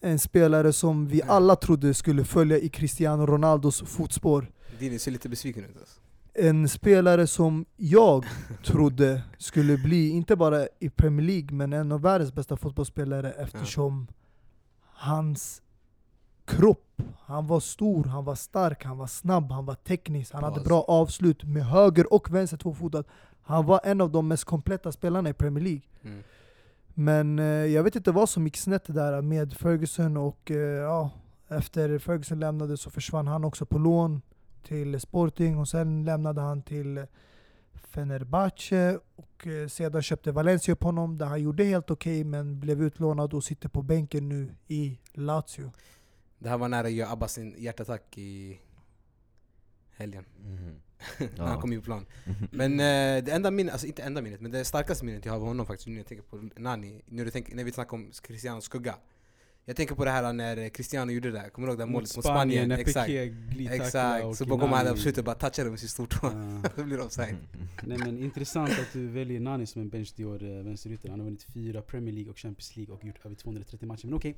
En spelare som vi alla trodde skulle följa i Cristiano Ronaldos fotspår. Dini ser lite besviken ut alltså. En spelare som jag trodde skulle bli, inte bara i Premier League, men en av världens bästa fotbollsspelare eftersom hans kropp, han var stor, han var stark, han var snabb, han var teknisk, han hade Bas. bra avslut med höger och vänster tvåfotad. Han var en av de mest kompletta spelarna i Premier League. Mm. Men eh, jag vet inte vad som gick snett där med Ferguson och eh, ja, efter Ferguson lämnade så försvann han också på lån till Sporting och sen lämnade han till Fenerbahce och eh, sedan köpte Valencia upp honom där han gjorde helt okej men blev utlånad och sitter på bänken nu i Lazio. Det här var nära att göra Abbas sin hjärtattack i helgen. När han Ja. kom in på plan. Men eh, det enda minnet, alltså inte enda minnet, men det starkaste minnet jag har av honom faktiskt nu när jag tänker på Nani, när, tänker, när vi snackar om Cristianos skugga Jag tänker på det här när Cristiano gjorde det där, kommer du ihåg det målet mot Spanien? när Exakt, Piqué exakt. Så han där på slutet bara touchar det med sitt stortå, Ja. då blir det offside Nej men intressant att du väljer Nani som en bench Dior eh, vänsterytter. Han har vunnit fyra Premier League och Champions League och gjort över 230 matcher. Men okej.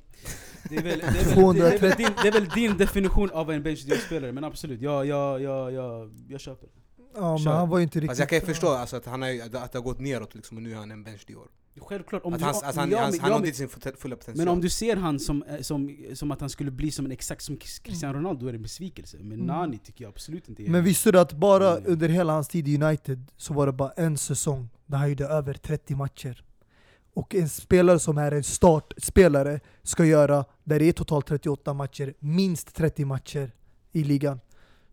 Det, är väl- det, är väl- det, är väl din- det är väl din definition av en bench Dior-spelare. Men absolut, ja, ja, ja, ja, jag köper. Ja, Kör. men han var ju inte riktigt... Fast jag kan ju förstå alltså, att, han har, att det har gått neråt liksom, och nu är han en bench Dior. Självklart, om Att du, han, alltså, han, ja, han, ja, men- inte sin fulla potential. Men om du ser han som, eh, som, som att han skulle bli som en exakt som Cristiano Ronaldo, då är det en besvikelse. Men Mm. Nani tycker jag absolut inte är Men visste du att bara Mm. under hela hans tid i United så var det bara en säsong där han gjorde över 30 matcher. Och en spelare som är en startspelare ska göra, där det är totalt 38 matcher, minst 30 matcher i ligan.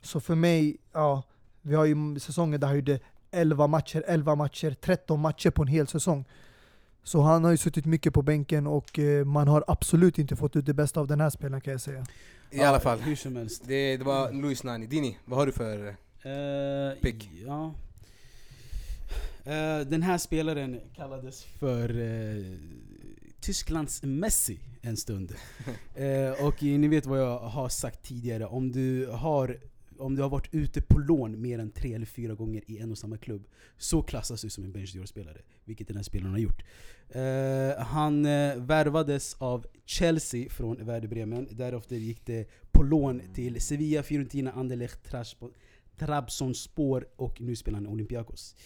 Så för mig, ja, vi har ju säsonger där han gjorde 11 matcher, 11 matcher, 13 matcher på en hel säsong. Så han har ju suttit mycket på bänken och eh, man har absolut inte fått ut det bästa av den här spelaren kan jag säga. I alla fall. Hur som helst. Det, det var Luis Nani. Dini, vad har du för... Eh, Pick. Ja. Eh, den här spelaren kallades för eh, Tysklands Messi en stund. Eh, och ni vet vad jag har sagt tidigare, om du har om du har varit ute på lån mer än tre eller fyra gånger i en och samma klubb så klassas du som en bench spelare vilket den här spelaren har gjort. Uh, han uh, värvades av Chelsea från Werder Bremen, därefter gick det på lån till Sevilla, Fiorentina, Anderlecht, Trabzonspor och nu spelar han i Olympiakos.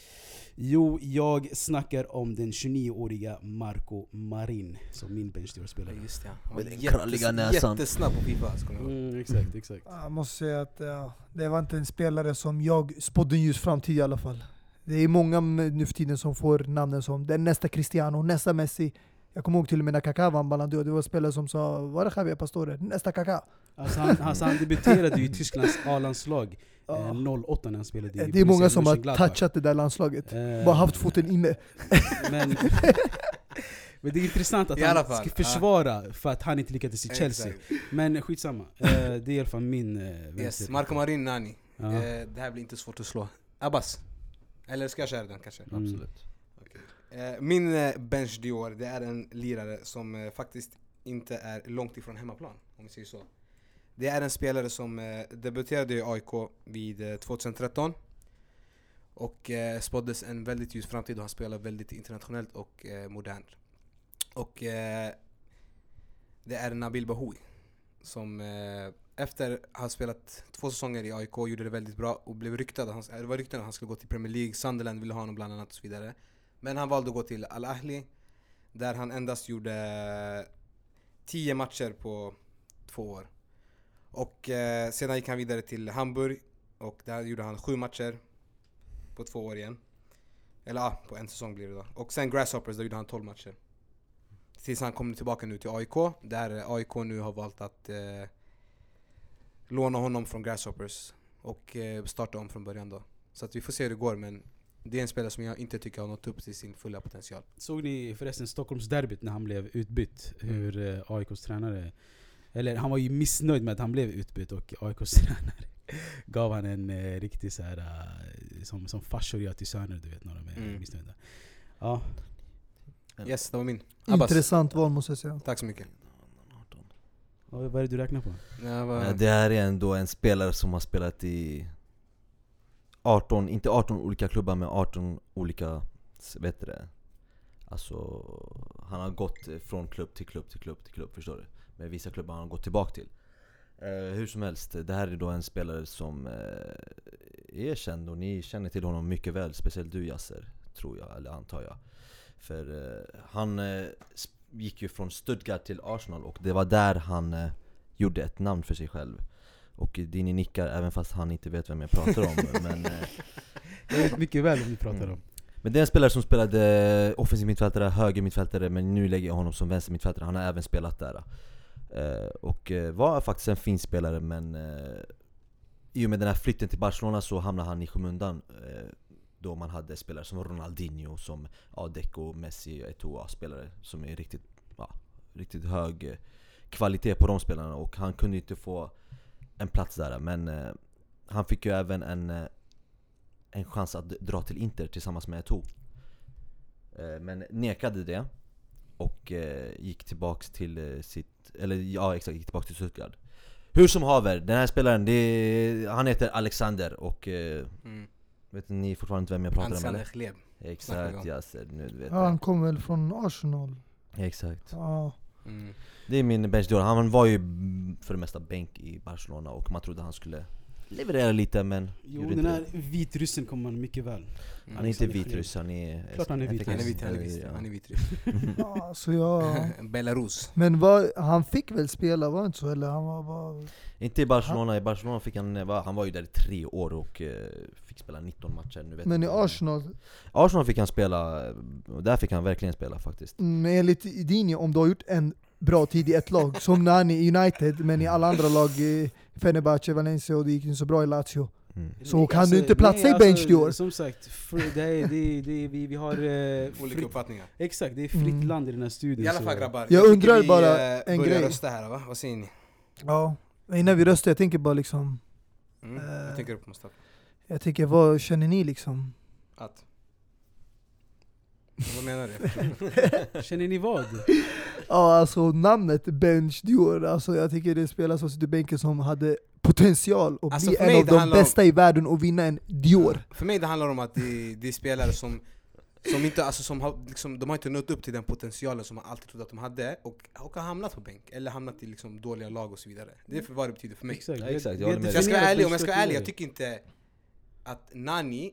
Jo, jag snackar om den 29-åriga Marco Marin som min bench spelare. Just det, han var Med den kralliga näsan. jättesnabb på Fifa. Ihåg. Mm, exakt, exakt. Jag måste säga att ja, det var inte en spelare som jag spådde ljus framtid i alla fall. Det är många nu för tiden som får namnen som den nästa Cristiano, nästa Messi. Jag kommer ihåg till och med när Kaká vann Ballon d'Or, det var spelare som sa Var är Javier Pastore? Nästa Kaká. Alltså han, alltså han debuterade ju i Tysklands A-landslag eh, 08 när han spelade i Det är många som har touchat det där landslaget. Eh, Bara haft foten inne. Men, men det är intressant att han fall, ska försvara för att han inte lyckades i Chelsea. Exakt. Men skitsamma, eh, det är i alla fall min eh, Yes. Marco Marin, Nani. Ja. Eh, det här blir inte svårt att slå. Abbas? Eller ska jag köra den kanske? Mm. Absolut. Eh, min eh, bench Dior, det är en lirare som eh, faktiskt inte är långt ifrån hemmaplan, om vi säger så. Det är en spelare som debuterade i AIK vid 2013 och spåddes en väldigt ljus framtid och han spelar väldigt internationellt och modernt. Och det är Nabil Bahoui som efter att ha spelat två säsonger i AIK gjorde det väldigt bra och blev ryktad, det var rykten att han skulle gå till Premier League, Sunderland ville ha honom bland annat och så vidare. Men han valde att gå till Al-Ahli där han endast gjorde 10 matcher på två år. Och eh, sedan gick han vidare till Hamburg och där gjorde han sju matcher på två år igen. Eller ja, på en säsong blir det då. Och sen Grasshoppers, där gjorde han 12 matcher. Tills han kom tillbaka nu till AIK, där AIK nu har valt att eh, låna honom från Grasshoppers och eh, starta om från början då. Så att vi får se hur det går men det är en spelare som jag inte tycker har nått upp till sin fulla potential. Såg ni förresten Stockholmsderbyt när han blev utbytt? Mm. Hur eh, AIKs tränare... Eller han var ju missnöjd med att han blev utbytt och AIKs tränare gav han en eh, riktig så här, eh, som, som farsor gör till söner du vet när de är Mm. missnöjda. Ja, Yes, det var min. Abbas, Intressant val måste jag säga. tack så mycket. vad vad är det du räknar på? Ja, vad- Det här är ändå en spelare som har spelat i 18, inte 18 olika klubbar men 18 olika, vet du det? Alltså, han har gått från klubb till klubb till klubb till klubb, förstår du? Men vissa klubbar har han gått tillbaka till. Eh, hur som helst, det här är då en spelare som eh, är känd och ni känner till honom mycket väl, speciellt du Yasser, tror jag, eller antar jag. För eh, han eh, gick ju från Stuttgart till Arsenal och det var där han eh, gjorde ett namn för sig själv. Och Dini nickar även fast han inte vet vem jag pratar om. men, eh, Jag vet mycket väl vad vi pratar Mm. om. men det är en spelare som spelade offensiv mittfältare, höger mittfältare men nu lägger jag honom som vänster mittfältare. Han har även spelat där. Eh, och eh, var faktiskt en fin spelare men eh, i och med den här flytten till Barcelona så hamnade han i skymundan. Eh, då man hade spelare som Ronaldinho, som ja, Deco, Messi, Eto'o, spelare som är riktigt, ja, riktigt hög eh, kvalitet på de spelarna och han kunde inte få en plats där men eh, han fick ju även en, eh, en chans att dra till Inter tillsammans med Eto'o eh, Men nekade det och eh, gick tillbaks till eh, sitt, eller ja exakt, gick tillbaks till Stuttgart Hur som haver, den här spelaren, det, han heter Alexander och eh, Mm. vet ni fortfarande inte vem jag pratar om eller? Exakt. Yasser, nu vet Ja, han kom väl från Arsenal? Exakt Ja. Mm. Det är min bästa Dior. Han var ju för det mesta bänk i Barcelona och man trodde han skulle levererar lite men Jo, den inte här vitryssen kommer man mycket väl. Han är inte vitryss, han är... Klart han är vitryss. Han är vit, han är Ja. vit, han är vitryss. Ja, så jag... Belarus. Men vad, han fick väl spela, var det inte så? Eller han var bara... Inte i Barcelona, i Barcelona fick han, va, han var ju där i tre år och eh, fick spela 19 matcher nu vet Men i. Arsenal, Arsenal fick han spela, och där fick han verkligen spela faktiskt mm, enligt Dini, om du har gjort en bra tid i ett lag, som Nani i United, men i alla andra lag, i Fenerbahce, Valencia och det gick inte så bra i Lazio. mm. Så kan du inte platsa i bench i år? Som sagt, fr- det är, det det vi, vi har... Eh, Olika fritt, uppfattningar. exakt, det är fritt Mm. land i den här studion. I alla fall grabbar. Jag undrar vi, bara eh, en grej. rösta här va? Vad säger ni? Ja, innan vi röstar, jag tänker bara liksom, Mm? Eh. Jag tänker på Mustafa. jag tänker vad känner ni liksom? Att? Vad menar du? Känner ni vad? Ja alltså namnet Bench Dior, alltså jag tycker det är spelare som sitter i bänken som hade potential att Alltså, bli en av de handlar om- bästa i världen och vinna en Dior. För mig det handlar om att det, det är spelare som, som inte, alltså som har, liksom, de har inte nått upp till den potentialen som man alltid trodde att de hade och, och har hamnat på bänk, eller hamnat i liksom dåliga lag och så vidare. Det är för vad det betyder för mig. Exakt. Ja, exakt, jag Så jag ska vara ärlig, om jag ska vara ärlig, jag tycker inte att Nani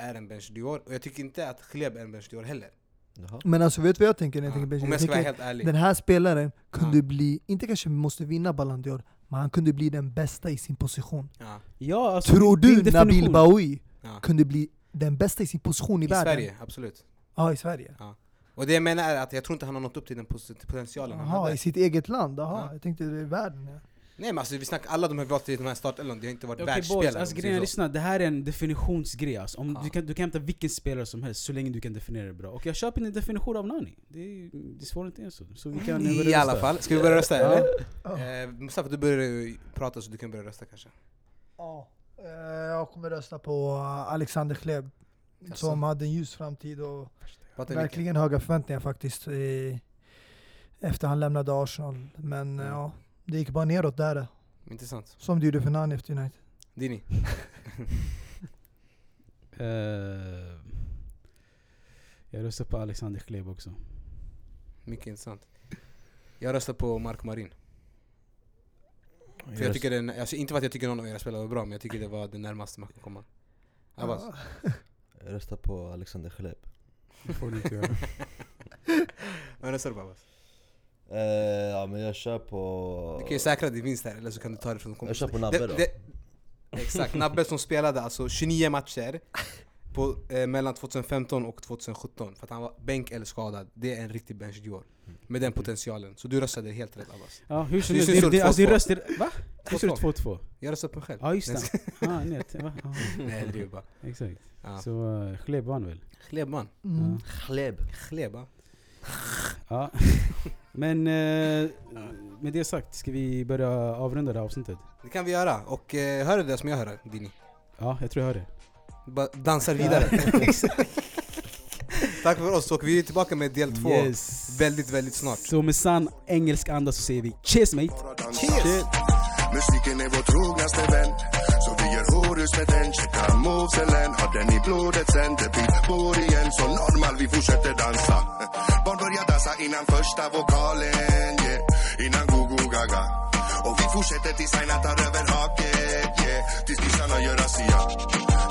är en bench Dior, och jag tycker inte att Kleb är en bench Dior heller. Jaha. Men alltså vet du vad jag tänker när jag Ja, tänker Bench Dior? jag Jag ska vara helt ärlig. den här spelaren kunde Ja. bli, inte kanske måste vinna Ballon d'Or, men han kunde bli den bästa i sin position. Ja. Ja, alltså, Tror du Nabil Bahoui Ja. kunde bli den bästa i sin position i, I världen? Sverige, absolut. Ja, i Sverige. Och det jag menar är att jag tror inte han har nått upp till den potentialen han Jaha, hade. i sitt eget land? Jaha, Ja. jag tänkte det är världen. Ja. Nej men alltså vi snackar alla de här vi valt till de här startelvan, det har inte varit Okej världsspelare. boys, alltså grejen lyssna, det här är en definitionsgrej alltså. Om Ja. du, kan, du kan hämta vilken spelare som helst så länge du kan definiera det bra. Och jag köper din definition av Nani. Det är, det är svårt inte ens så. Så vi kan I alla fall, ska vi börja rösta Ja. eller? Ja. Eh, Mustafa du börjar ju prata så du kan börja rösta kanske. Ja, eh, jag kommer rösta på eh, Alexander Kleb. Jaså? Som hade en ljus framtid och Prata lite. verkligen höga förväntningar faktiskt. I, efter han lämnade Arsenal. Men Mm. ja, det gick bara neråt där. Intressant. Som det gjorde för Nani efter United. Dini? Eh, jag röstar på Alexander Kleb också. Mycket intressant. Jag röstar på Mark Marin. För jag tycker den, alltså inte för att jag tycker någon av era spelare var bra, men jag tycker det var det närmaste man kan komma. Abbas? Jag röstar på Alexander Chleb Det får du inte göra. Vad röstar du på Abbas? Eh, Ja men jag kör på... Du kan ju säkra din vinst här, eller så kan du ta det från Jag kör på Nabbe Det- då det- Exakt, Nabbe som spelade alltså 29 matcher på, eh, mellan 2015 och 2017 För att han var bänk eller skadad, det är en riktig bench Dior Med den potentialen, så du röstade helt rätt Abbas Ja, hur Det det, det, som alltså, det 2-2. röster... Va? Hur ser det 2-2. 2-2? Jag röstade på mig själv Ja just det. ah, nej, va? Ah, Nej jag driver bara exakt. ja. Så uh, Kleb vann väl? Klebman, Mm. Chleb Kleba Ja. Men eh, med det sagt, ska vi börja avrunda det här avsnittet? Det kan vi göra, och eh, hör du det som jag hör Dini? Ja, jag tror jag hör det. Bara dansar vidare Tack för oss, och vi är tillbaka med del två Yes. väldigt väldigt snart Så med sann engelsk anda så säger vi cheers mate! Cheers! Musiken är vår trognaste vän. Så vi gör horus med den. Checka moveselen. Har den i blodet sen. Det blir bor igen. Så normal vi fortsätter dansa. Barn börjar dansa innan första vokalen yeah. Innan go-go gaga. Och vi fortsätter tills Aina tar över haket yeah. Tills kissarna gör razzia.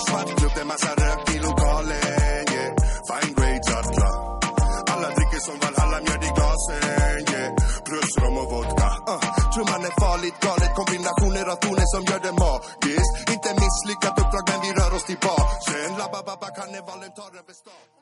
Svart klubb, det är massa rök i lokalen yeah. Fine grades alla alla dricker som Valhalla, mjöd i glasen är farligt galet. Kombinationer av toner som gör det magiskt. Inte misslyckat uppdrag men vi rör oss tillbaka Sen labba babba karnevalen tar över stan.